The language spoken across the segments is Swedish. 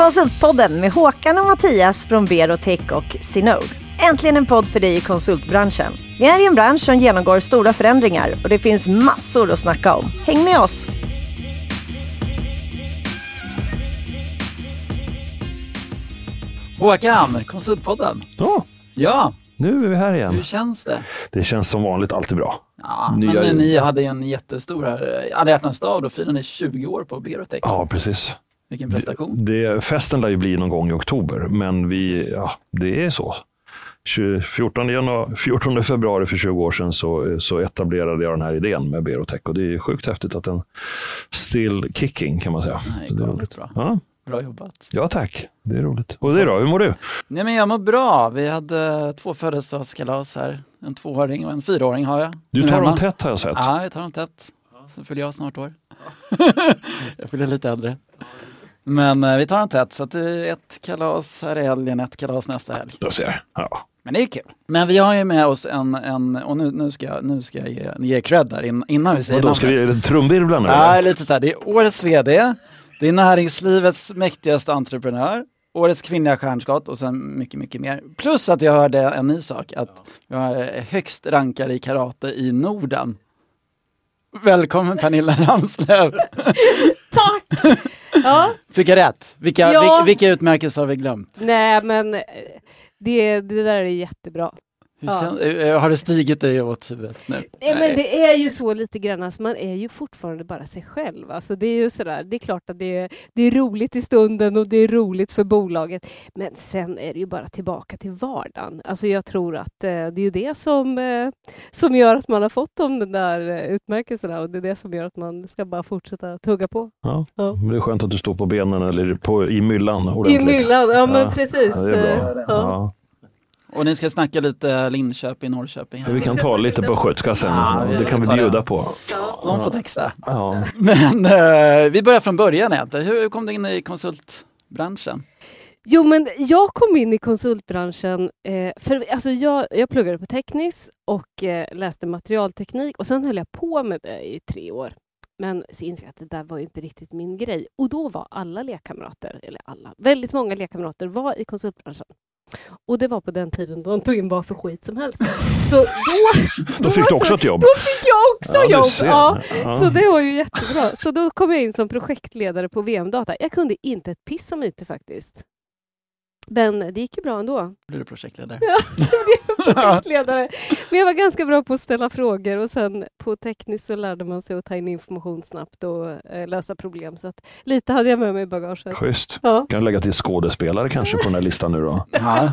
Konsultpodden med Håkan och Mattias från Berotech och Sinode. Äntligen en podd för dig i konsultbranschen. Vi är i en bransch som genomgår stora förändringar och det finns massor att snacka om. Häng med oss! Håkan, Konsultpodden. Ja, Ja, nu är vi här hur igen. känns det? Det känns som vanligt alltid bra. Ja, Nya men liv. ni hade en jättestor här, alla hjärtans dag, då firar ni 20 år på Berotech. Ja, precis. Vilken prestation. Det, festen lär ju bli någon gång i oktober, men vi, ja, det är så. 20 14, januari, 14 februari för 20 år sedan så, så etablerade jag den här idén med Berotech och det är sjukt häftigt att den still kicking kan man säga. Nej, det är roligt. bra. Ja, Bra jobbat. ja, tack. Det är roligt. Och det då, hur mår du? Nej men jag mår bra. Vi hade två födelsedagskalas här. En tvååring och en fyraåring har jag. Du tar dem tätt har jag sett. Ja, jag tar dem tätt. Så fyller jag snart år. jag fyller lite äldre. Men eh, vi tar dem tätt, så att det är ett kalas här i helgen, ett kalas nästa helg. Jag ser. Ja. Men det är kul. Men vi har ju med oss en, en och nu, nu ska jag, nu ska jag ge, ge cred där in, innan vi säger Vadå, ska vi namnet. det trumvirvlar nu? Ja, eller? lite så här. Det är årets VD, det är näringslivets mäktigaste entreprenör, årets kvinnliga stjärnskott och sen mycket, mycket mer. Plus att jag hörde en ny sak, att jag är högst rankad i karate i Norden. Välkommen Pernilla Ramslöv! Tack! Ja, Fick jag rätt? Vilka, Ja. vil- vilka utmärkelser har vi glömt? nej men eh, det, det där är jättebra. Ja. kän- eh, har det stigit dig åt huvudet nu? Nej, men det är ju så lite grann, alltså, man är ju fortfarande bara sig själv. Alltså, det är ju sådär, det är klart att det är, det är roligt i stunden och det är roligt för bolaget. Men sen är det ju bara tillbaka till vardagen. Alltså, jag tror att eh, det är ju det som, eh, som gör att man har fått de där eh, utmärkelserna och det är det som gör att man ska bara fortsätta tugga på. Ja. Ja. Men det är skönt att du står på benen eller på, i myllan I ordentligt. myllan, ja men Ja. precis. Ja, Och ni ska snacka lite Linköping, Norrköping. Ja, Vi kan ta lite på skötska sen. Ja, vi det kan vi tar det. bjuda på. De får texta. Ja. Men eh, vi börjar från början. Hur kom du in i konsultbranschen? Jo, men jag kom in i konsultbranschen, eh, för alltså jag, jag pluggade på teknis och eh, läste materialteknik och sen höll jag på med det i tre år. Men så insåg jag att det där var ju inte riktigt min grej. Och då var alla lekkamrater, eller alla, väldigt många lekkamrater var i konsultbranschen. Och det var på den tiden då de tog in vad för skit som helst. Så då, Då fick du också så- ett jobb. Då fick jag också Ja, jobb! Ja. Ja. Så det var ju jättebra. Så då kom jag in som projektledare på VM-data. Jag kunde inte ett piss om IT faktiskt. Men det gick ju bra ändå. Blir du projektledare? Ja, blev jag projektledare. Men jag var ganska bra på att ställa frågor och sen på tekniskt så lärde man sig att ta in information snabbt och eh, lösa problem. Så att lite hade jag med mig i bagaget. Schysst. Ja. Kan du lägga till skådespelare kanske på den här listan nu då? Ja.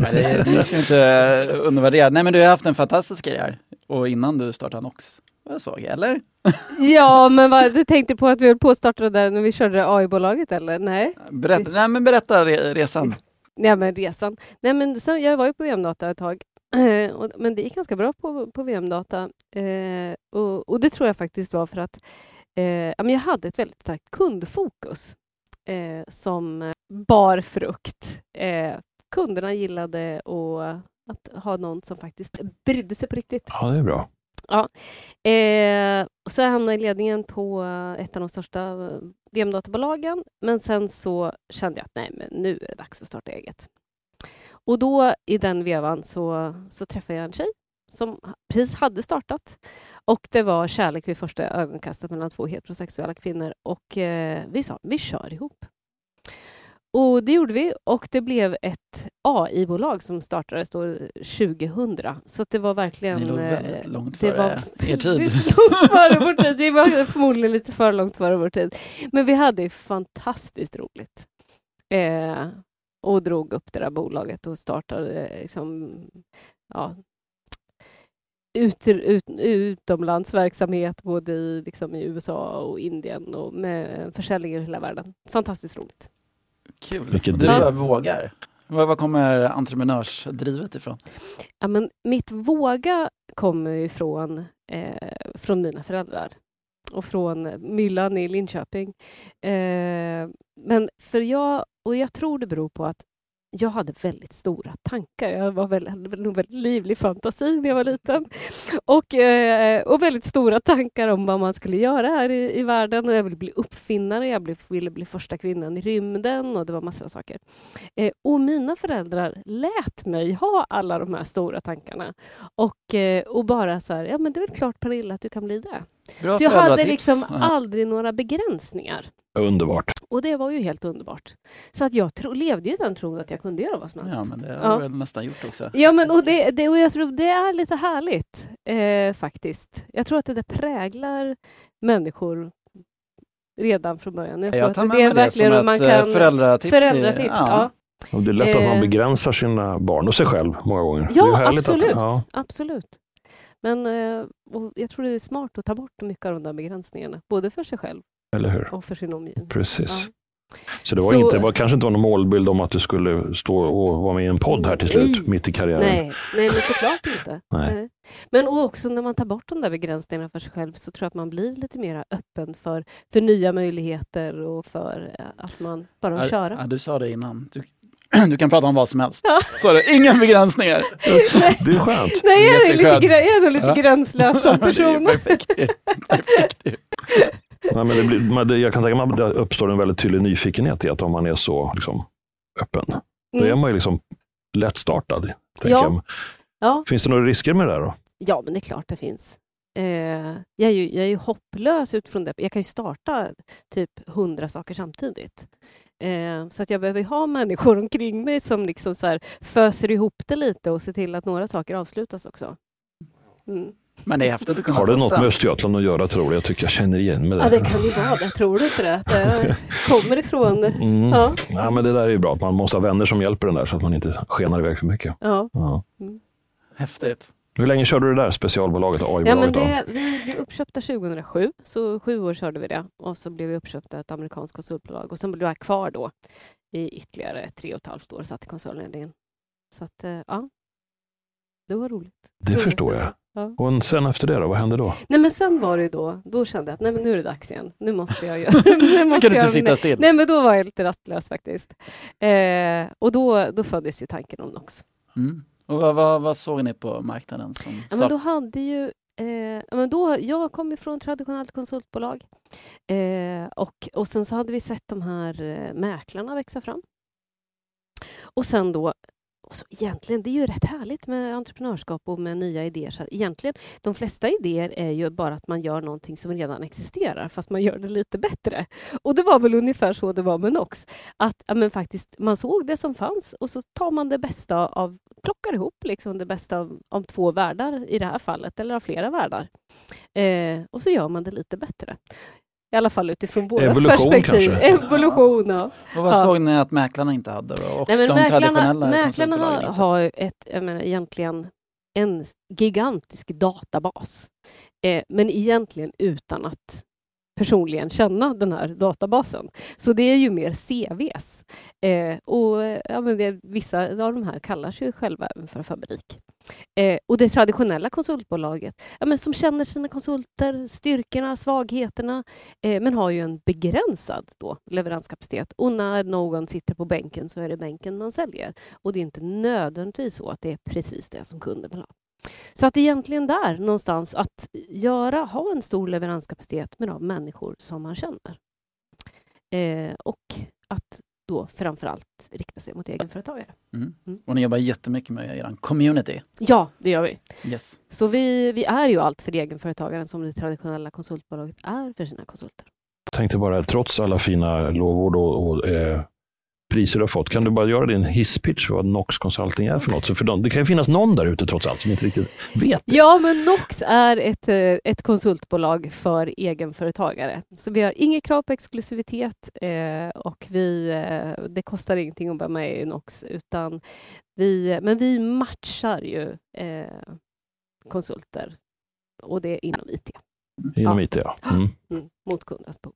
Men det, det ska inte undervärdera. Nej men du har haft en fantastisk karriär. Och innan du startade Nox. Jag såg, eller? ja, men vad, du tänkte på att vi höll på att starta det där när vi körde AI-bolaget eller? Nej. Berätta, nej, men berätta re, resan. Nej men resan. Nej men sen, jag var ju på VM-data ett tag. Eh, och, men det gick ganska bra på, på VM-data. Eh, och, och det tror jag faktiskt var för att eh, ja, men jag hade ett väldigt starkt kundfokus eh, som bar frukt. Eh, kunderna gillade att ha någon som faktiskt brydde sig på riktigt. Ja, det är bra. Eh, och så hamnade jag i ledningen på eh, ett av de största eh, VM-databolagen. Men sen så kände jag att nej, men nu är det dags att starta eget. Och då i den vevan så, så träffade jag en tjej som precis hade startat. Och det var kärlek vid första ögonkastet mellan två heterosexuella kvinnor. Och eh, vi sa, vi kör ihop. Och det gjorde vi och det blev ett AI-bolag som startades då 2000. Så det var verkligen... Ni låg eh, väldigt långt före var er tid. långt före vår tid. Det var förmodligen lite för långt före vår tid. Men vi hade fantastiskt roligt. Eh, och drog upp det där bolaget och startade eh, liksom, ja, ut, ut, utomlandsverksamhet både i, liksom i USA och Indien och med försäljning i hela världen. Fantastiskt roligt. Kul. Vilket du driv. vågar. Var, var kommer entreprenörsdrivet ifrån? Ja, men mitt våga kommer ju från, eh, från mina föräldrar och från myllan i Linköping. Eh, men för jag, och jag tror det beror på att jag hade väldigt stora tankar. Jag var väl, hade nog väldigt livlig fantasi när jag var liten. Och, eh, och väldigt stora tankar om vad man skulle göra här i, i världen. Och jag ville bli uppfinnare, jag blev, ville bli första kvinnan i rymden och det var massor av saker. Eh, och mina föräldrar lät mig ha alla de här stora tankarna. Och, eh, och bara så här, ja men det är väl klart Pernilla att du kan bli det. Bra så jag hade föräldratips. liksom Ja. aldrig några begränsningar. Underbart. Och det var ju helt underbart. Så att jag tro, levde ju i den tron att jag kunde göra vad som helst. Ja, men det har Ja. väl nästan gjort också. Ja, men och, det, det, och jag tror det är lite härligt eh, faktiskt. Jag tror att det där präglar människor redan från början. Jag, Jag tar med det är det verkligen som ett eh, kan... föräldratips. till- Föräldratips, ja. Och det är lätt att man Eh. begränsar sina barn och sig själv många gånger. det är Ja, absolut. Att, ja, absolut. Men eh, och jag tror det är smart att ta bort mycket av de där begränsningarna, både för sig själv eller hur? och för sin omgivning. Precis. Ja. Så det var, Så- inte, det var kanske inte var någon målbild om att du skulle stå och vara med i en podd här till slut, Nej. mitt i karriären. Nej, nej, men såklart inte. Nej. Men och också när man tar bort de där begränsningarna för sig själv så tror jag att man blir lite mer öppen för, för nya möjligheter och för eh, att man bara Ja, köra. Ja, du sa det innan. Du, du kan prata om vad som helst. Ja. Sa du, inga begränsningar. Det är skönt. Nej, jag är, lite, jag är lite Ja. gränslös som Det är person. perfekt. perfekt. Nej, men det blir, men det, jag kan tänka mig att det uppstår en väldigt tydlig nyfikenhet i att om man är så liksom, öppen, då är Mm. man ju liksom lättstartad. tänker Ja. Ja. Finns det några risker med det här då? ja, men det är klart det finns. Eh, jag, är ju, jag är ju hopplös utifrån det. Jag kan ju starta typ hundra saker samtidigt. Eh, så att jag behöver ju ha människor omkring mig som liksom så här föser ihop det lite och ser till att några saker avslutas också. Mm. Men det är häftigt att kunna Har det något med Östergötland att göra tror du? Jag tycker jag känner igen mig Ja, där. det kan ju vara det. Tror du inte det? Att det kommer ifrån... Mm. Ja. Ja. men det där är ju bra, att man måste ha vänner som hjälper den där så att man inte skenar iväg för mycket. Ja. Ja. Häftigt. Hur länge körde du det där specialbolaget, Ja, AI-bolaget? men då? det, vi blev uppköpta 2007, så sju år körde vi det. Och så blev vi uppköpta av ett amerikanskt konsultbolag. Och sen blev jag kvar då i ytterligare tre och ett halvt år, satt i koncernledningen. Så att, eh, ja. Det var roligt. det roligt. förstår jag. Ja. Och sen efter det då, vad hände då? Nej, men sen var det då, då kände jag att nej, men nu är det dags igen. Nu måste jag göra... nu måste kan jag inte sitta still. Nej, men då var jag lite rastlös faktiskt. Eh, och då, då föddes ju tanken om Nox. Mm. Och vad, vad, vad såg ni på marknaden? Som Ja, men då hade ju, eh, men då, jag kom ju från ett traditionellt konsultbolag eh, och, och sen så hade vi sett de här eh, mäklarna växa fram. Och sen då, och så egentligen, det är ju rätt härligt med entreprenörskap och med nya idéer. Så egentligen, de flesta idéer är ju bara att man gör någonting som redan existerar, fast man gör det lite bättre. Och det var väl ungefär så det var med Nox. Att ja, men faktiskt, man såg det som fanns och så tar man det bästa av, plockar ihop liksom det bästa av, av två världar i det här fallet, eller av flera världar. Eh, och så gör man det lite bättre. I alla fall utifrån vårt Evolution perspektiv. kanske? Evolution, ja. och vad ja. såg ni att mäklarna inte hade? Då? Och Nej, men de mäklarna, traditionella mäklarna har, har ett, jag menar, egentligen en gigantisk databas. Eh, men egentligen utan att personligen känna den här databasen. Så det är ju mer CVs. Eh, och ja, men det, Vissa av de här kallar sig själva även för fabrik. Eh, och det traditionella konsultbolaget, ja, men som känner sina konsulter, styrkorna, svagheterna, eh, men har ju en begränsad då, leveranskapacitet. Och när någon sitter på bänken så är det bänken man säljer. Och det är inte nödvändigtvis så att det är precis det som kunden vill ha. Så att egentligen där någonstans att göra, ha en stor leveranskapacitet med de människor som man känner. Eh, och att då framförallt rikta sig mot egenföretagare. Mm. Mm. Och ni jobbar jättemycket med er community. Ja, det gör vi. Yes. Så vi, vi är ju allt för egenföretagaren som det traditionella konsultbolaget är för sina konsulter. Jag tänkte bara, trots alla fina lovord och, och eh, priser du har fått, kan du bara göra din hisspitch vad Nox Consulting är för något? Så för de, det kan ju finnas någon där ute trots allt som inte riktigt vet. Ja, men Nox är ett, eh, ett konsultbolag för egenföretagare. Så vi har inget krav på exklusivitet eh, och vi, eh, det kostar ingenting att vara med i Nox. Utan vi, men vi matchar ju eh, konsulter och det är inom IT, Inom Ja. IT, ja. Mm. mm, mot kundens behov.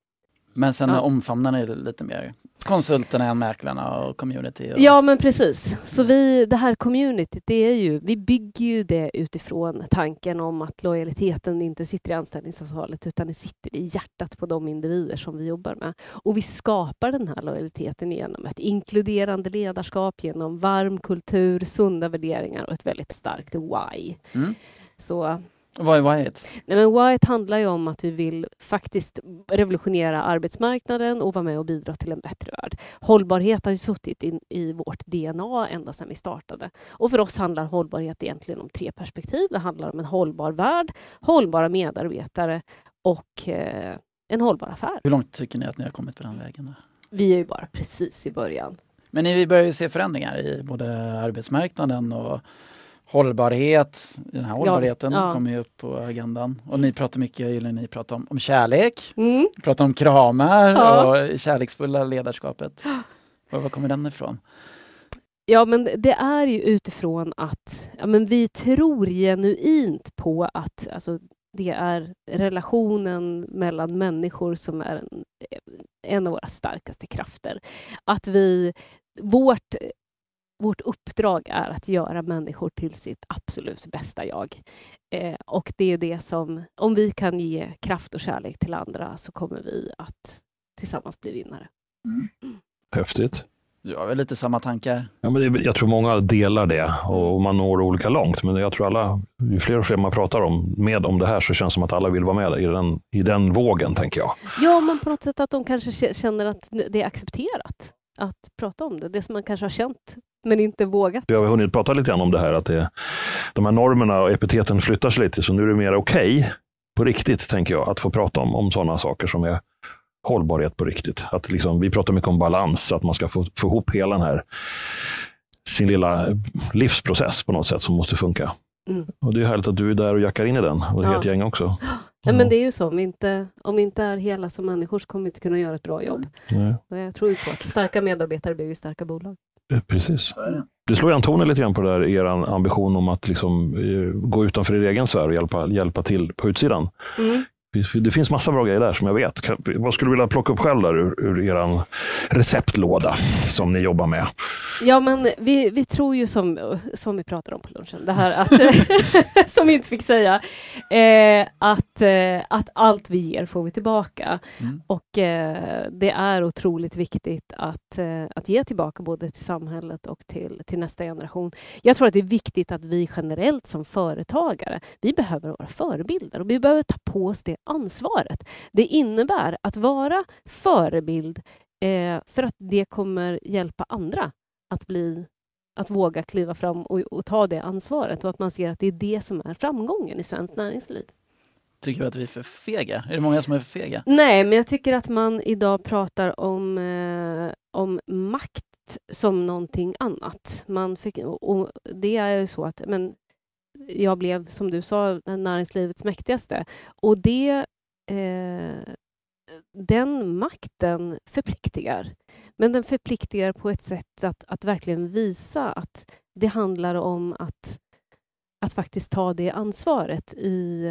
Men sen Ja. omfamnar ni det lite mer konsulterna än mäklarna och community? Och... Ja, men precis. Så vi, det här communityt, det är ju, vi bygger ju det utifrån tanken om att lojaliteten inte sitter i anställningsavtalet utan det sitter i hjärtat på de individer som vi jobbar med. Och vi skapar den här lojaliteten genom ett inkluderande ledarskap, genom varm kultur, sunda värderingar och ett väldigt starkt why. Mm. Så Vad är whyet? Nej, men Whyet handlar ju om att vi vill faktiskt revolutionera arbetsmarknaden och vara med och bidra till en bättre värld. Hållbarhet har ju suttit in, i vårt DNA ända sedan vi startade. Och för oss handlar hållbarhet egentligen om tre perspektiv. Det handlar om en hållbar värld, hållbara medarbetare och eh, en hållbar affär. Hur långt tycker ni att ni har kommit på den vägen? Då? Vi är ju bara precis i början. Men ni börjar ju se förändringar i både arbetsmarknaden och hållbarhet. Den här hållbarheten ja. kommer ju upp på agendan. Och ni pratar mycket, eller ni pratar om, om kärlek, Mm. pratar om kramar Ja. och kärleksfulla ledarskapet. Var, var kommer den ifrån? Ja, men det är ju utifrån att ja, men vi tror genuint på att alltså, det är relationen mellan människor som är en, en av våra starkaste krafter. Att vi, vårt, vårt uppdrag är att göra människor till sitt absolut bästa jag. Eh, och det är det som, om vi kan ge kraft och kärlek till andra så kommer vi att tillsammans bli vinnare. Häftigt. Du har väl lite samma tankar? Ja, men det, jag tror många delar det och man når olika långt. Men jag tror alla, ju fler och fler man pratar om, med om det här så känns det som att alla vill vara med i den, i den vågen, tänker jag. Ja, men på något sätt att de kanske känner att det är accepterat att prata om det. Det som man kanske har känt men inte vågat. Vi har hunnit prata lite grann om det här, att det, de här normerna och epiteten flyttar sig lite, så nu är det mer okej, på riktigt, tänker jag, att få prata om, om sådana saker som är hållbarhet på riktigt. Att liksom, vi pratar mycket om balans, att man ska få, få ihop hela den här sin lilla livsprocess på något sätt som måste funka. Mm. Och det är härligt att du är där och jackar in i den, och det är Ja. ett gäng också. Ja, men det är ju så, om vi, inte, om vi inte är hela som människor så kommer vi inte kunna göra ett bra jobb. Nej, Och jag tror ju på att starka medarbetare bygger starka bolag. Eh, precis. Det slår igen tonen lite grann på det där, er ambition om att liksom, eh, gå utanför er egen sfär och hjälpa, hjälpa till på utsidan. Mm. Det- finns massa bra grejer där som jag vet. Vad skulle du vilja plocka upp själv där ur, ur er receptlåda som ni jobbar med? Ja, men vi, vi tror ju som, som vi pratade om på lunchen, det här att, som vi inte fick säga, eh, att, eh, att allt vi ger får vi tillbaka. Mm. Och eh, det är otroligt viktigt att, eh, att ge tillbaka både till samhället och till, till nästa generation. Jag tror att det är viktigt att vi generellt som företagare, vi behöver vara förebilder och vi behöver ta på oss det ansvaret. Det innebär att vara förebild eh, för att det kommer hjälpa andra att bli att våga kliva fram och, och ta det ansvaret och att man ser att det är det som är framgången i svenskt näringsliv. Tycker du att vi är för fega? Är det många som är för fega? Nej, men jag tycker att man idag pratar om, eh, om makt som någonting annat. Man fick, och det är ju så att men, jag blev, som du sa, näringslivets mäktigaste. Och det, eh, den makten förpliktigar. Men den förpliktigar på ett sätt att, att verkligen visa att det handlar om att, att faktiskt ta det ansvaret i,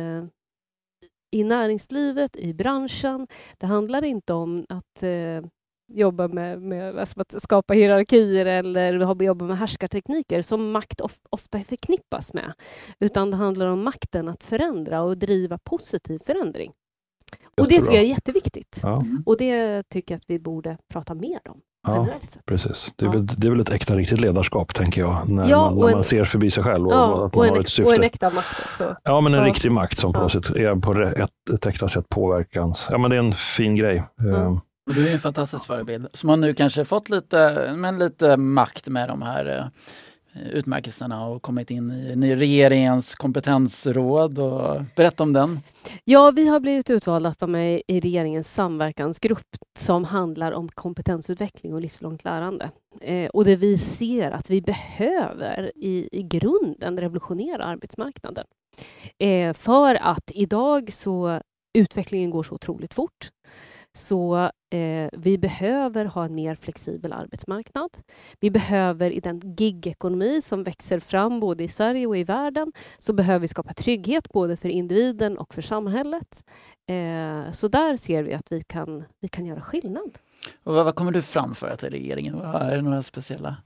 i näringslivet, i branschen. Det handlar inte om att eh, jobba med, med alltså att skapa hierarkier eller jobba med härskartekniker som makt of, ofta förknippas med. Utan det handlar om makten att förändra och driva positiv förändring. Och det tycker jag är jätteviktigt. Ja, Och det tycker jag att vi borde prata mer om ja precis. Det är, Ja. väl, det är väl ett äkta riktigt ledarskap, tänker jag. När, Ja, man, när en- man ser förbi sig själv och Ja, att man och en, har ett syfte. och en äkta makt också. Ja, men en riktig makt som på något sätt är på ett, ett äkta sätt påverkans. Ja, men det är en fin grej. Eh, du är en fantastisk förebild som har nu kanske fått lite, men lite makt med de här eh, utmärkelserna och kommit in i regeringens kompetensråd. Och berätta om den. Ja, vi har blivit utvalda att vara med i regeringens samverkansgrupp som handlar om kompetensutveckling och livslångt lärande. Eh, och det vi ser att vi behöver i, i grunden revolutionera arbetsmarknaden. Eh, för att idag så utvecklingen går så otroligt fort. Så eh, vi behöver ha en mer flexibel arbetsmarknad. Vi behöver i den gigekonomi som växer fram både i Sverige och i världen så behöver vi skapa trygghet både för individen och för samhället. Eh, så där ser vi att vi kan, vi kan göra skillnad. Och vad, vad kommer du framföra till regeringen? Är det några speciella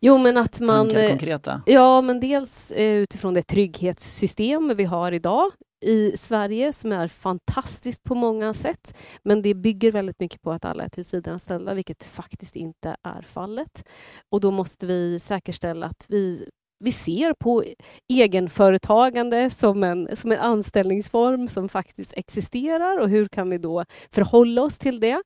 Jo, men att man... tankar, eh, konkreta? Ja, men dels eh, utifrån det trygghetssystem vi har idag i Sverige som är fantastiskt på många sätt. Men det bygger väldigt mycket på att alla är tillsvidareanställda, vilket faktiskt inte är fallet. Och då måste vi säkerställa att vi vi ser på egenföretagande som en, som en anställningsform som faktiskt existerar och hur kan vi då förhålla oss till det?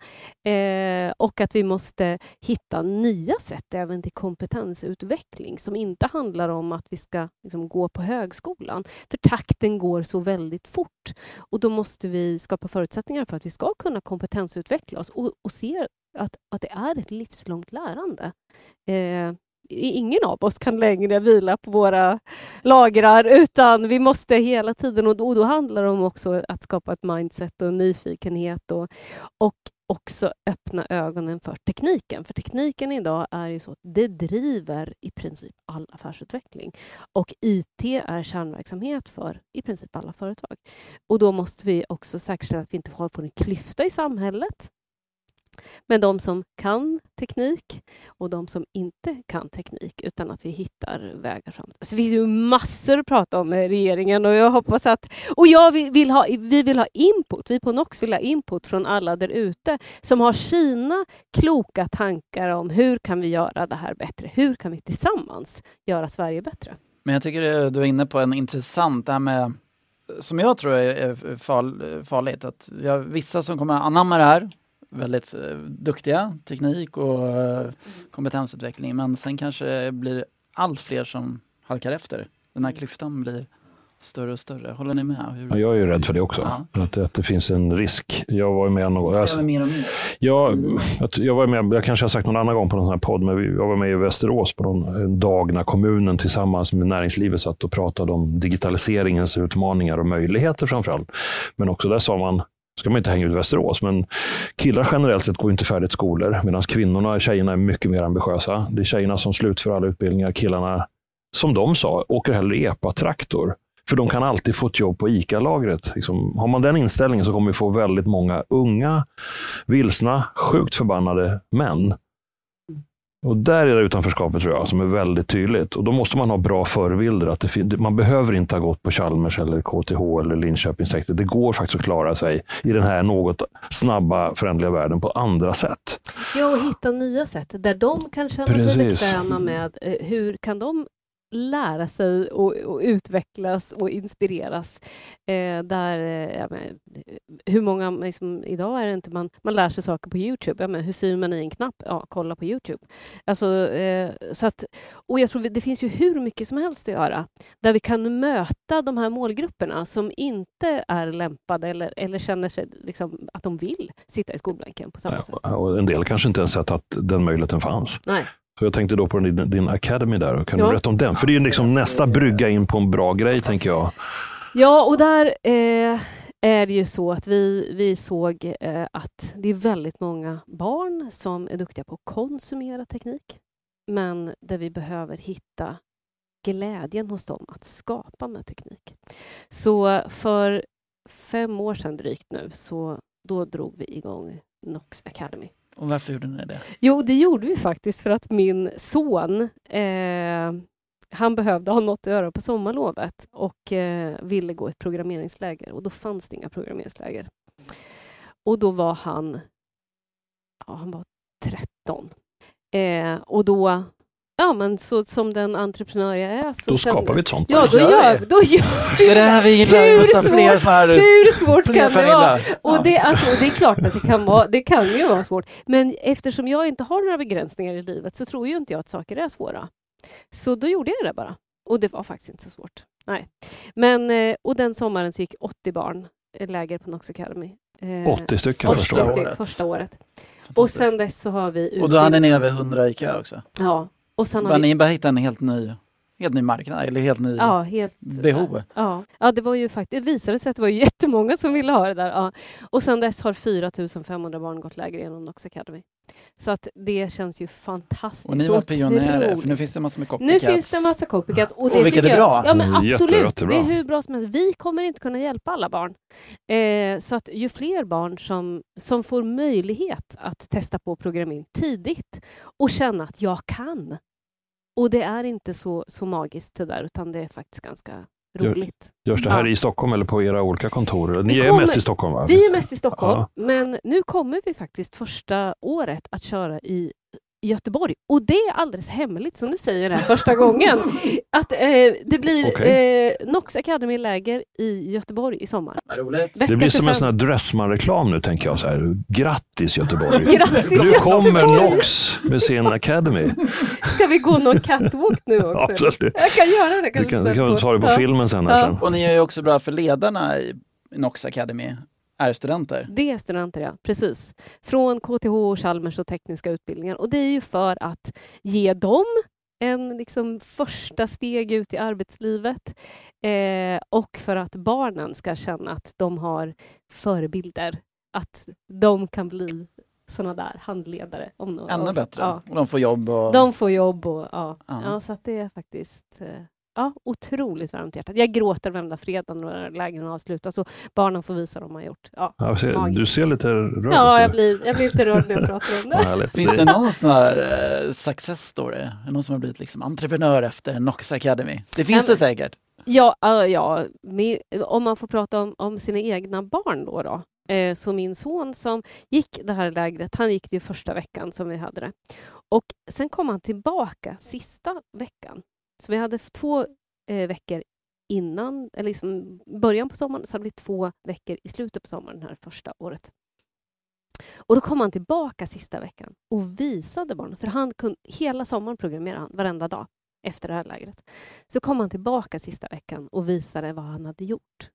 Eh, och att vi måste hitta nya sätt även till kompetensutveckling som inte handlar om att vi ska liksom, gå på högskolan. För takten går så väldigt fort och då måste vi skapa förutsättningar för att vi ska kunna kompetensutveckla oss och, och se att, att det är ett livslångt lärande. Eh, ingen av oss kan längre vila på våra lagrar utan vi måste hela tiden, och då, och då handlar det om också att skapa ett mindset och nyfikenhet och, och också öppna ögonen för tekniken. För tekniken idag är ju så att det driver i princip all affärsutveckling. Och IT är kärnverksamhet för i princip alla företag. Och då måste vi också säkerställa att vi inte får en klyfta i samhället med de som kan teknik och de som inte kan teknik, utan att vi hittar vägar framåt. Så det finns ju massor att prata om med regeringen och jag hoppas att... Och jag vill, ha, vi vill ha input, vi på Nox vill ha input från alla där ute som har sina kloka tankar om hur kan vi göra det här bättre? Hur kan vi tillsammans göra Sverige bättre? Men jag tycker du är inne på en intressant, det här med som jag tror är farligt, att vi har vissa som kommer anamma det här väldigt eh, duktiga, teknik och eh, kompetensutveckling. Men sen kanske det blir allt fler som halkar efter. Den här klyftan blir större och större. Håller ni med? Hur... Ja, jag är ju rädd för det också. Ja. Att, att det finns en risk. Jag var med någon jag, mer och mer. Jag, jag var med, jag kanske har sagt någon annan gång på någon här podd, men jag var med i Västerås på någon dag när kommunen tillsammans med näringslivet satt och pratade om digitaliseringens utmaningar och möjligheter framförallt. Men också där sa man, ska man inte hänga ut Västerås, men killar generellt sett går inte färdigt skolor, medan kvinnorna, tjejerna är mycket mer ambitiösa. Det är tjejerna som slutför alla utbildningar, killarna, som de sa, åker hellre epa-traktor. För de kan alltid få ett jobb på ICA-lagret. Liksom, har man den inställningen så kommer vi få väldigt många unga, vilsna, sjukt förbannade män och där är det utanförskapet tror jag som är väldigt tydligt. Och då måste man ha bra förebilder. Att det, man behöver inte ha gått på Chalmers eller KTH eller Linköpings Det går faktiskt att klara sig i den här något snabba, förändliga världen på andra sätt. Ja, och hitta nya sätt där de kan känna Precis. sig bekväma med eh, hur kan de lära sig och, och utvecklas och inspireras. Eh, där, eh, men, hur många, liksom, idag är det inte man, man lär sig saker på Youtube. Ja, men, hur syr man i en knapp? Ja, kolla på Youtube. Alltså, eh, så att, och jag tror det finns ju hur mycket som helst att göra där vi kan möta de här målgrupperna som inte är lämpade eller, eller känner sig liksom, att de vill sitta i skolbänken på samma ja, sätt. Och en del kanske inte ens sett att den möjligheten fanns. Nej. Så jag tänkte då på din, din Academy där. Kan ja. du berätta om den? För det är ju liksom nästa brygga in på en bra grej, tänker jag. Ja, och där eh, är det ju så att vi, vi såg eh, att det är väldigt många barn som är duktiga på att konsumera teknik, men där vi behöver hitta glädjen hos dem att skapa med teknik. Så för fem år sedan drygt nu, så då drog vi igång Nox Academy. Och varför gjorde ni det? Jo, det gjorde vi faktiskt för att min son eh, han behövde ha något att göra på sommarlovet och eh, ville gå ett programmeringsläger och då fanns det inga programmeringsläger. Och då var han, ja, han var 13. Eh, och då Ja, men så som den entreprenör jag är. Så då skapar vi ett sånt. Ja, då gör, då gör Det är det här vi gillar, hur svårt, fler såna här Hur svårt kan det vara? Och det, alltså, det är klart att det kan, vara, det kan ju vara svårt. Men eftersom jag inte har några begränsningar i livet så tror ju inte jag att saker är svåra. Så då gjorde jag det bara. Och det var faktiskt inte så svårt. Nej. Men, eh, och den sommaren så gick 80 barn läger på Nox Academy. 80 eh, stycken första året. Första året. Och sen dess så har vi... Och då hade ni över 100 i kö också? Ja. Och sen har vi... Ni bara hitta en helt ny helt ny marknad eller helt ny ja, helt, behov. Ja. ja, det var ju faktiskt, det visade sig att det var jättemånga som ville ha det där. Ja. Och sen dess har 4 500 barn gått läger genom Nox Academy. Så att det känns ju fantastiskt. Och ni var pionjärer, för nu finns det massor med Nu copycats. finns det massa copycats. Och, Och det vilket tycker är jag- bra. Ja, men Mm, jätte- absolut. jättebra. Det är hur bra som helst. Vi kommer inte kunna hjälpa alla barn. Eh, så att ju fler barn som, som får möjlighet att testa på programmering tidigt och känna att jag kan. Och det är inte så, så magiskt det där, utan det är faktiskt ganska Gör- roligt. Görs det här Ja. i Stockholm eller på era olika kontor? Ni Vi är kommer- mest i Stockholm va? Vi är mest i Stockholm, Ja. men nu kommer vi faktiskt första året att köra i i Göteborg. Och det är alldeles hemligt, så nu säger här första gången. Att eh, det blir Okej. eh, Nox Academy-läger i Göteborg i sommar. Det blir som en 25. sån här Dressman-reklam nu tänker jag. Så här. Grattis Göteborg! Grattis, Nu kommer Göteborg! Nox med sin Academy. Ska vi gå någon catwalk nu också? Absolut. Jag kan göra det. Du kanske kan, du kan ta det på ja. filmen sen. Ja. sen. Och ni är ju också bra för ledarna i Nox Academy, är studenter. Det är studenter, ja. Precis. Från KTH, och Chalmers och tekniska utbildningar. Och det är ju för att ge dem en liksom första steg ut i arbetslivet eh, och för att barnen ska känna att de har förebilder. Att de kan bli såna där handledare. Om Ännu bättre. Ja. Och de får jobb och... De får jobb och ja. Ja. ja. så att det är faktiskt eh, ja, otroligt varmt hjärtat. Jag gråter varenda fredag när lägren avslutas och barnen får visa vad de har gjort. Ja, Ja, du ser lite rörd ja ut. jag, blir, jag blir lite rörd när jag pratar om det. Finns det någon sån här eh, success story? Någon som har blivit liksom entreprenör efter Nox Academy? Det finns men- det säkert. Ja, ja, ja med, om man får prata om, om sina egna barn då. då. Eh, så min son som gick det här lägret, han gick det ju första veckan som vi hade det. Och sen kom han tillbaka sista veckan. Så vi hade två eh, veckor innan, eller liksom början på sommaren, så hade vi två veckor i slutet på sommaren, det här första året. Och då kom han tillbaka sista veckan och visade barnen, för han kunde, hela sommaren programmerade han varenda dag efter det här lägret. Så kom han tillbaka sista veckan och visade vad han hade gjort.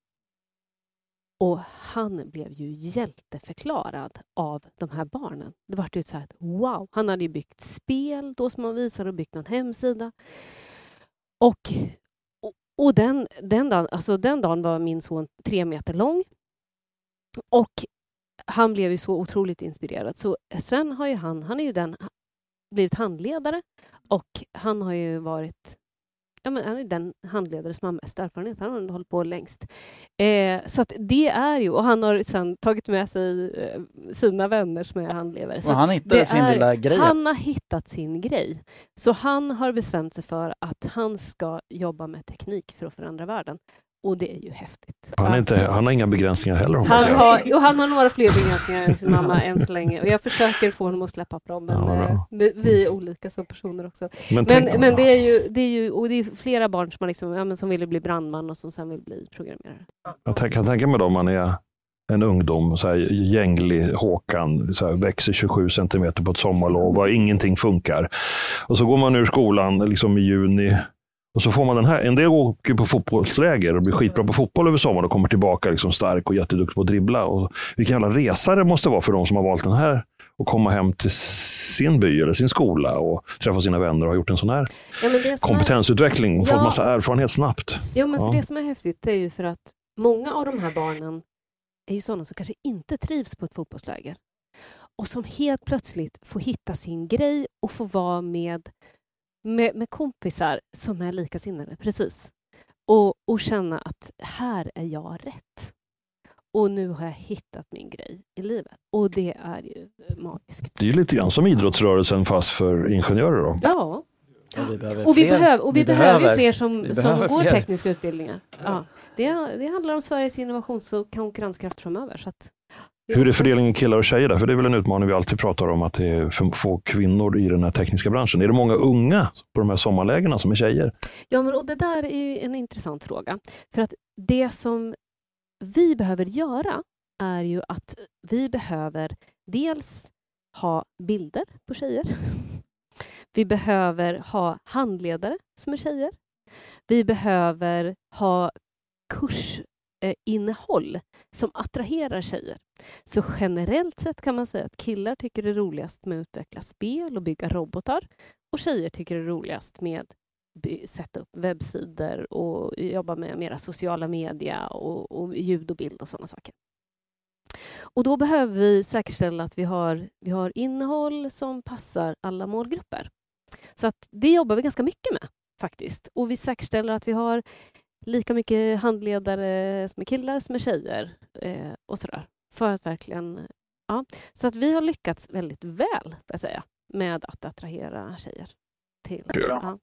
Och han blev ju hjälteförklarad av de här barnen. Det var ju så här, wow! Han hade ju byggt spel då som han visade och byggt någon hemsida. Och, och, och den, den, dagen, alltså den dagen var min son tre meter lång. Och han blev ju så otroligt inspirerad. Så sen har ju han, han är ju den, blivit handledare och han har ju varit ja, men han är den handledare som har mest erfarenhet. Han har hållit på längst. Eh, så att det är ju, och han har sen tagit med sig eh, sina vänner som är handledare. Så Och han hittade sin är- lilla grej. han har hittat sin grej. Så han har bestämt sig för att han ska jobba med teknik för att förändra världen. Och det är ju häftigt. Han, inte, han har inga begränsningar heller Han har, och han har några fler begränsningar än sin mamma än så länge. Och jag försöker få honom att släppa på dem. Men Ja, eh, vi, vi är olika som personer också. Men, Men, men det är ju, det är ju och det är flera barn som, liksom, ja, som ville bli brandman och som sen vill bli programmerare. Jag kan tänka mig då om man är en ungdom, så här, gänglig Håkan, så här, växer 27 centimeter på ett sommarlov och ingenting funkar. Och så går man ur skolan liksom i juni och så får man den här. En del åker på fotbollsläger och blir skitbra på fotboll över sommaren och kommer tillbaka liksom stark och jätteduktig på att dribbla. Och vilken jävla resa det måste vara för de som har valt den här och komma hem till sin by eller sin skola och träffa sina vänner och ha gjort en sån här Ja, kompetensutveckling och fått Ja. massa erfarenhet snabbt. jo, men för Ja. det som är häftigt är ju för att många av de här barnen är ju sådana som kanske inte trivs på ett fotbollsläger. Och som helt plötsligt får hitta sin grej och få vara med, med, med kompisar som är likasinnade. Precis. Och, och känna att här är jag rätt. Och nu har jag hittat min grej i livet. Och det är ju eh, magiskt. Det är lite grann som idrottsrörelsen fast för ingenjörer. Då. Ja, Och vi behöver och vi, behöver, och vi, behöver ju fler som, vi som behöver går fler. tekniska utbildningar. Ja. Det, det handlar om Sveriges innovations och konkurrenskraft framöver. Så att vi Hur är fördelningen killar och tjejer där? För det är väl en utmaning vi alltid pratar om, att det är för få kvinnor i den här tekniska branschen. Är det många unga på de här sommarlägena som är tjejer? Ja, men och det där är en intressant fråga. För att det som vi behöver göra är ju att vi behöver dels ha bilder på tjejer. Vi behöver ha handledare som är tjejer. Vi behöver ha Eh, innehåll som attraherar tjejer. Så generellt sett kan man säga att killar tycker det är roligast med att utveckla spel och bygga robotar och tjejer tycker det är roligast med att sätta upp webbsidor och jobba med mera sociala media och, och ljud och bild och sådana saker. Och då behöver vi säkerställa att vi har, vi har innehåll som passar alla målgrupper. Så att det jobbar vi ganska mycket med faktiskt. Och vi säkerställer att vi har lika mycket handledare som är killar som är tjejer eh, och sådär. För att verkligen... Ja. Så att vi har lyckats väldigt väl, jag säga, med att attrahera tjejer. Till. Ja.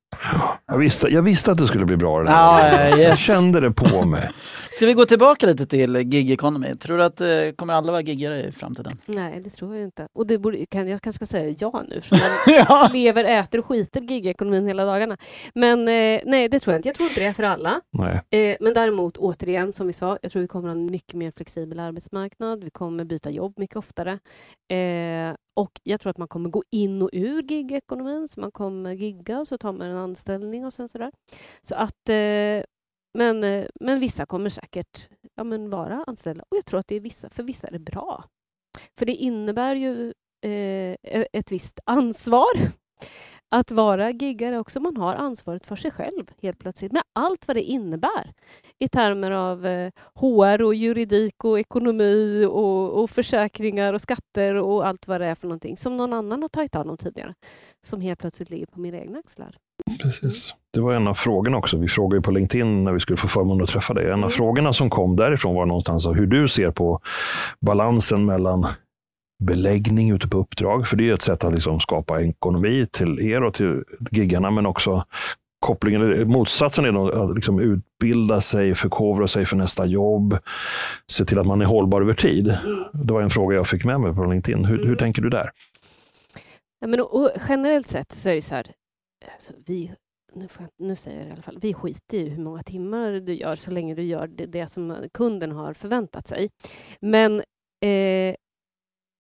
Jag, visste, jag visste att det skulle bli bra. Det Ja, där. yes. Jag kände det på mig. Ska vi gå tillbaka lite till gig economy? Tror du att eh, kommer alla vara giggare i framtiden? Nej, det tror jag inte. Och det borde, kan, jag kanske ska säga ja nu, för man ja. lever, äter och skiter gigekonomin hela dagarna. Men eh, nej, det tror jag inte. Jag tror inte det är för alla. Nej. Eh, men däremot, återigen, som vi sa, jag tror vi kommer ha en mycket mer flexibel arbetsmarknad. Vi kommer byta jobb mycket oftare. Eh, och jag tror att man kommer gå in och ur gigekonomin, så man kommer gigga och så tar man en anställning och sen sådär. Så att, eh, men, eh, men vissa kommer säkert ja, men vara anställda och jag tror att det är vissa, för vissa är det bra. För det innebär ju eh, e-, ett visst ansvar att vara giggare också. Man har ansvaret för sig själv helt plötsligt med allt vad det innebär i termer av eh, HR och juridik och ekonomi och, och försäkringar och skatter och allt vad det är för någonting som någon annan har tagit hand om tidigare som helt plötsligt ligger på mina egna axlar. Precis. Det var en av frågorna också. Vi frågade ju på LinkedIn när vi skulle få förmånen att träffa dig. En av Mm. frågorna som kom därifrån var någonstans hur du ser på balansen mellan beläggning ute på uppdrag, för det är ett sätt att liksom skapa ekonomi till er och till giggarna, men också kopplingen, motsatsen är då att liksom utbilda sig, förkovra sig för nästa jobb, se till att man är hållbar över tid. Det var en fråga jag fick med mig på LinkedIn. Hur, hur Mm. tänker du där? Ja, men, och, och generellt sett så är det så här, alltså, vi, nu, jag, nu säger jag det i alla fall, vi skiter i hur många timmar du gör så länge du gör det, det som kunden har förväntat sig. Men eh,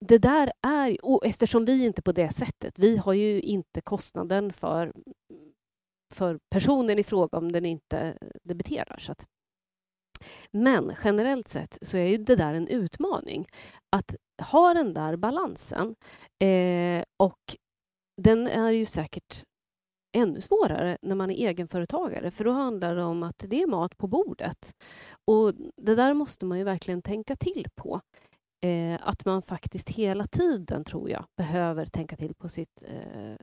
det där är, och eftersom vi inte på det sättet, vi har ju inte kostnaden för, för personen i fråga om den inte debiterar. Så att, men generellt sett så är ju det där en utmaning. Att ha den där balansen. Eh, och den är ju säkert ännu svårare när man är egenföretagare för då handlar det om att det är mat på bordet. Och det där måste man ju verkligen tänka till på. Eh, att man faktiskt hela tiden, tror jag, behöver tänka till på, sitt,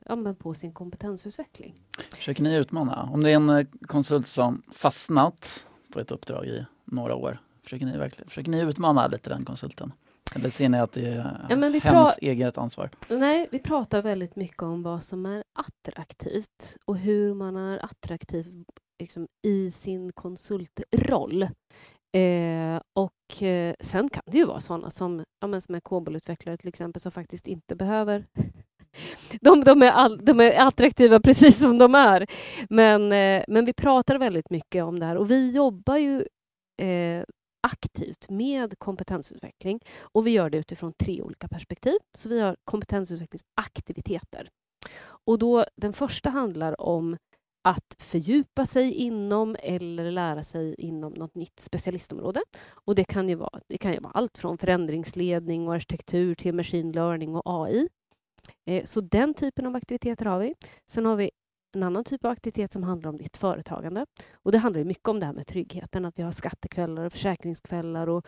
eh, på sin kompetensutveckling. Försöker ni utmana? Om det är en eh, konsult som fastnat på ett uppdrag i några år, försöker ni, verkligen, försöker ni utmana lite den konsulten? Eller ser ni att det är Ja, hens eget ansvar? Nej, vi pratar väldigt mycket om vad som är attraktivt och hur man är attraktiv liksom, i sin konsultroll. Eh, och eh, sen kan det ju vara sådana som, ja, men som är COBOL-utvecklare till exempel som faktiskt inte behöver de, de, är all, de är attraktiva precis som de är. Men, eh, men vi pratar väldigt mycket om det här och vi jobbar ju eh, aktivt med kompetensutveckling och vi gör det utifrån tre olika perspektiv. Så vi har kompetensutvecklingsaktiviteter. Och då, den första handlar om att fördjupa sig inom eller lära sig inom något nytt specialistområde. Och det kan ju vara, det kan ju vara allt från förändringsledning och arkitektur till machine learning och AI. Eh, så den typen av aktiviteter har vi. Sen har vi en annan typ av aktivitet som handlar om ditt företagande. Och det handlar mycket om det här med tryggheten, att vi har skattekvällar och försäkringskvällar och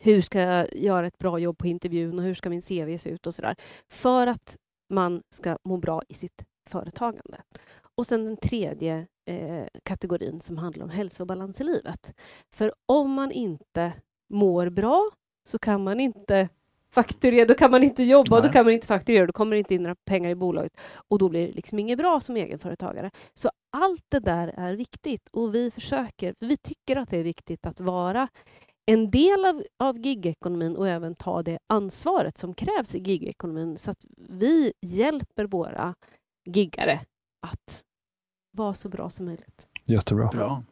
hur ska jag göra ett bra jobb på intervjun och hur ska min CV se ut och sådär. För att man ska må bra i sitt företagande. Och sen den tredje eh, kategorin som handlar om hälsa och balans i livet. För om man inte mår bra så kan man inte fakturera, då kan man inte jobba och då Nej. kan man inte fakturera, då kommer det inte in några pengar i bolaget och då blir det liksom inget bra som egenföretagare. Så allt det där är viktigt och vi försöker, för vi tycker att det är viktigt att vara en del av, av gigekonomin och även ta det ansvaret som krävs i gigekonomin så att vi hjälper våra giggare att vara så bra som möjligt. Jättebra. Bra.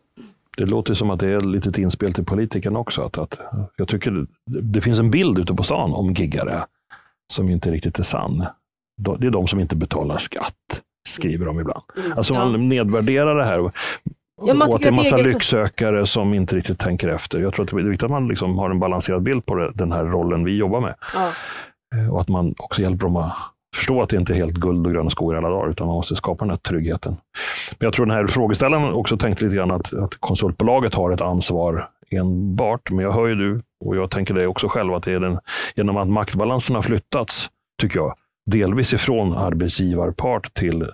Det låter som att det är ett litet inspel till politikerna också. Att, att, jag tycker det, det finns en bild ute på stan om giggare som inte riktigt är sann. De- Det är de som inte betalar skatt, skriver de ibland. Alltså Ja. man nedvärderar det här. Och, Ja, man och att det är att massa egen- lycksökare som inte riktigt tänker efter. Jag tror att det är viktigt att man liksom har en balanserad bild på det, den här rollen vi jobbar med. Ja. Eh, Och att man också hjälper dem att förstå att det inte är helt guld och gröna skogar alla dagar, utan man måste skapa den här tryggheten. Men jag tror den här frågeställaren också tänkte lite grann att, att konsultbolaget har ett ansvar enbart, men jag hör ju du Och jag tänker det också själv, att det är den, genom att maktbalansen har flyttats, tycker jag, delvis ifrån arbetsgivarpart till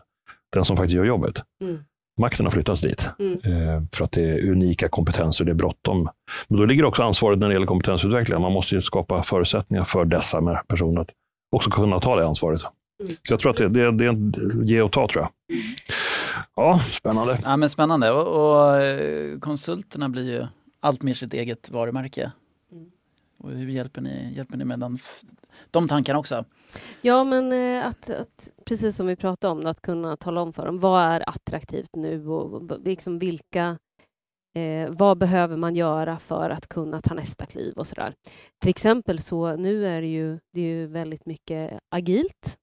den som faktiskt gör jobbet. Mm. Makten har flyttats dit. Mm. Eh, för att det är unika kompetenser, det är bråttom. Men då ligger också ansvaret när det gäller kompetensutveckling. Man måste ju skapa förutsättningar för dessa med- personer att också kunna ta det ansvaret. Mm. Så jag tror att det, det, det är en ge och ta, tror jag. Ja, spännande. Ja, men spännande och, och eh, konsulterna blir ju allt mer sitt eget varumärke. Mm. Och hur hjälper ni, hjälper ni med den, de tankarna också? Ja, men eh, att, att, precis som vi pratade om, att kunna tala om för dem vad är attraktivt nu och liksom vilka eh, vad behöver man göra för att kunna ta nästa kliv och sådär. Till exempel så nu är det ju, det är ju väldigt mycket agilt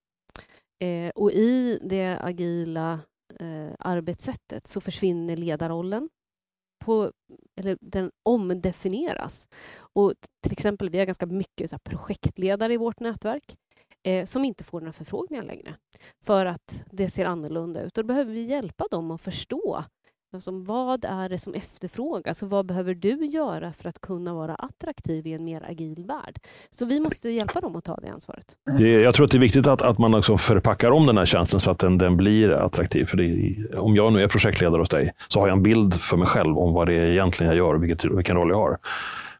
eh, och i det agila eh, arbetssättet så försvinner ledarrollen. På, eller den omdefinieras. Och till exempel, vi har ganska mycket så här, projektledare i vårt nätverk eh, som inte får några förfrågningar längre för att det ser annorlunda ut. Och då behöver vi hjälpa dem att förstå alltså, vad är det som efterfrågas och vad behöver du göra för att kunna vara attraktiv i en mer agil värld? Så vi måste hjälpa dem att ta det ansvaret. Det, jag tror att det är viktigt att, att man också förpackar om den här tjänsten så att den, den blir attraktiv. För det, om jag nu är projektledare hos dig så har jag en bild för mig själv om vad det är egentligen jag gör och vilket, vilken roll jag har.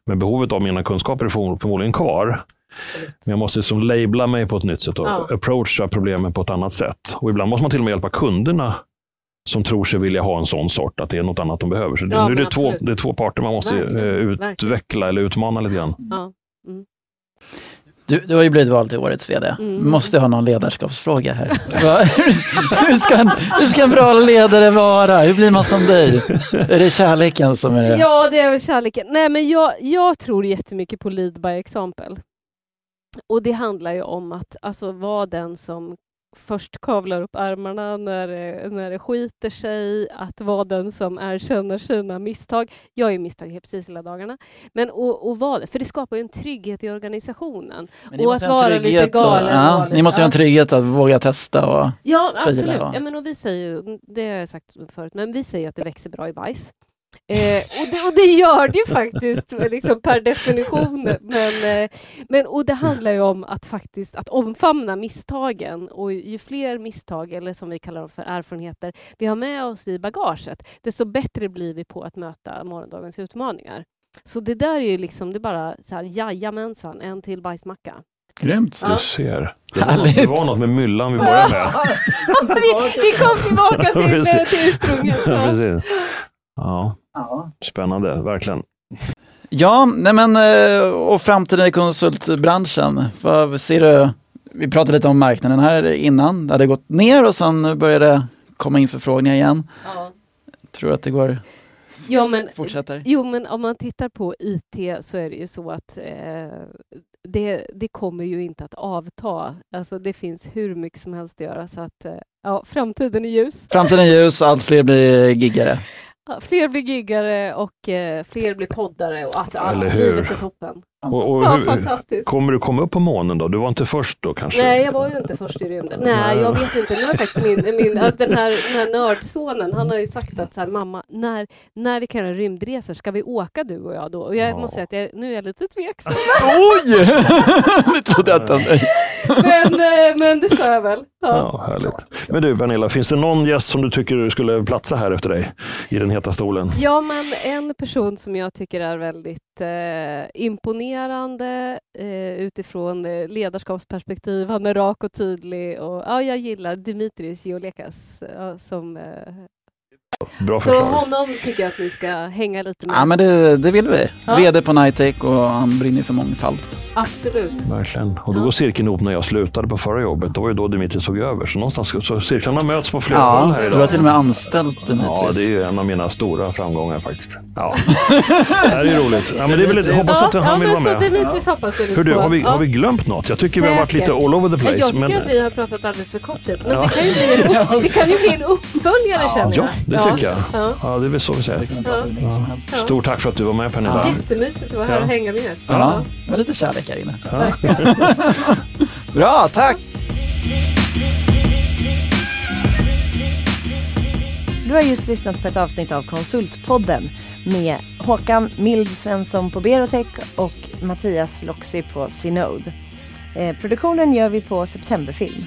Men behovet av mina kunskaper är förmo- förmodligen kvar. Men jag måste som labla mig på ett nytt sätt och Ja. approacha problemen på ett annat sätt. Och ibland måste man till och med hjälpa kunderna som tror sig vilja ha en sån sort, att det är något annat de behöver. Så det, Ja, nu är det, två, det är två parter man måste Verkligen, eh, verkligen. utveckla eller utmana lite grann. Ja. Du, du har ju blivit vald till årets VD. Mm. Måste ha någon ledarskapsfråga här. Hur, ska en, hur ska en bra ledare vara? Hur blir man som dig? Är det kärleken som är det? Ja, det är väl kärleken. Nej, men jag, jag tror jättemycket på lead by example. Och det handlar ju om att alltså, vara den som först kavlar upp ärmarna när det, när det skiter sig, att vara den som erkänner sina misstag. Jag är misstag precis hela dagarna. Men och, och det, för det skapar ju en trygghet i organisationen. Och att vara lite och- galen. och Ja, vara lite- ni måste ha en trygghet att våga testa. Och, Ja, Fila, absolut. va? Ja, men och vi säger ju, det har jag sagt förut, men vi säger att det växer bra i bajs. Eh, och, det, och det gör det ju faktiskt liksom per definition. Men, eh, men, och det handlar ju om att faktiskt att omfamna misstagen och ju fler misstag, eller som vi kallar dem för erfarenheter, vi har med oss i bagaget, desto bättre blir vi på att möta morgondagens utmaningar. Så det där är ju liksom, det är bara så här, jajamensan, en till bajsmacka. grymt. Ja. Du ser. Det var, Härligt. det var något med myllan vi började med. vi, vi kom tillbaka till, till ursprunget. Ja, Ja. Ja, spännande, verkligen. Ja, nej men eh, och framtiden i konsultbranschen. Vad ser du? Vi pratade lite om marknaden här innan. Det hade gått ner och sen började det komma in förfrågningar igen. Ja. Tror att det går, Ja, men, fortsätter? jo, men om man tittar på IT så är det ju så att eh, det, det kommer ju inte att avta. Alltså, det finns hur mycket som helst att göra. Så att, eh, ja, framtiden är ljus. Framtiden är ljus och allt fler blir giggare. Fler blir giggare och eh, fler blir poddare. Och, alltså, hur? livet är toppen. Och, och Ja, hur, fantastiskt. kommer du komma upp på månen då? Du var inte först då kanske? Nej, jag var ju inte först i rymden. Nej, jag vet inte. Nu har faktiskt min, min, den, här, den här nördsonen, han har ju sagt att så här, mamma, när, när vi kan göra rymdresor, ska vi åka du och jag då? Och jag Ja. måste säga att jag, nu är jag lite tveksam. Oj! det trodde jag inte om dig. men, eh, men det ska jag väl. Ja. Ja, härligt. Men du Pernilla, finns det någon gäst som du tycker skulle platsa här efter dig i den heta stolen? Ja, men en person som jag tycker är väldigt jätteimponerande eh, imponerande eh, utifrån eh, ledarskapsperspektiv. Han är rak och tydlig och ja, jag gillar Dimitris Geolekas ja, som eh, Bra Så förslag. honom tycker jag att ni ska hänga lite med. Ja men det, det vill vi. Ja. VD på Nitec och han brinner för mångfald. Absolut. Verkligen. Och då Ja. går cirkeln ihop när jag slutade på förra jobbet. Det var ju då Dimitri tog över. Så någonstans så cirklarna möts på flera håll Ja, här du idag. har till och med anställt Dimitris. Ja, det är ju en av mina stora framgångar faktiskt. Ja. det här är ju roligt. Ja, men det är väl, jag hoppas att ja, han vill men vara med. Dimitris hoppas vi lite Hur du, har vi, Ja. har vi glömt något? Jag tycker vi har varit lite Säkert. all over the Ja, place. Jag tycker men, att vi har pratat alldeles för kort tid. Men Ja. det, kan ju bli en upp, det kan ju bli en uppföljare känner ja, jag. det tycker jag. Ja. Ja, det är väl så vi säger. Ja. Stort tack för att du var med Pernilla. Jättemysigt att vara här Ja. och hänga med. Ja, med lite kärlek här inne. Ja. Bra, tack! Du har just lyssnat på ett avsnitt av Konsultpodden. med Håkan Mild Svensson på Berotech och Mattias Loxi på Synode. Eh, produktionen gör vi på Septemberfilm.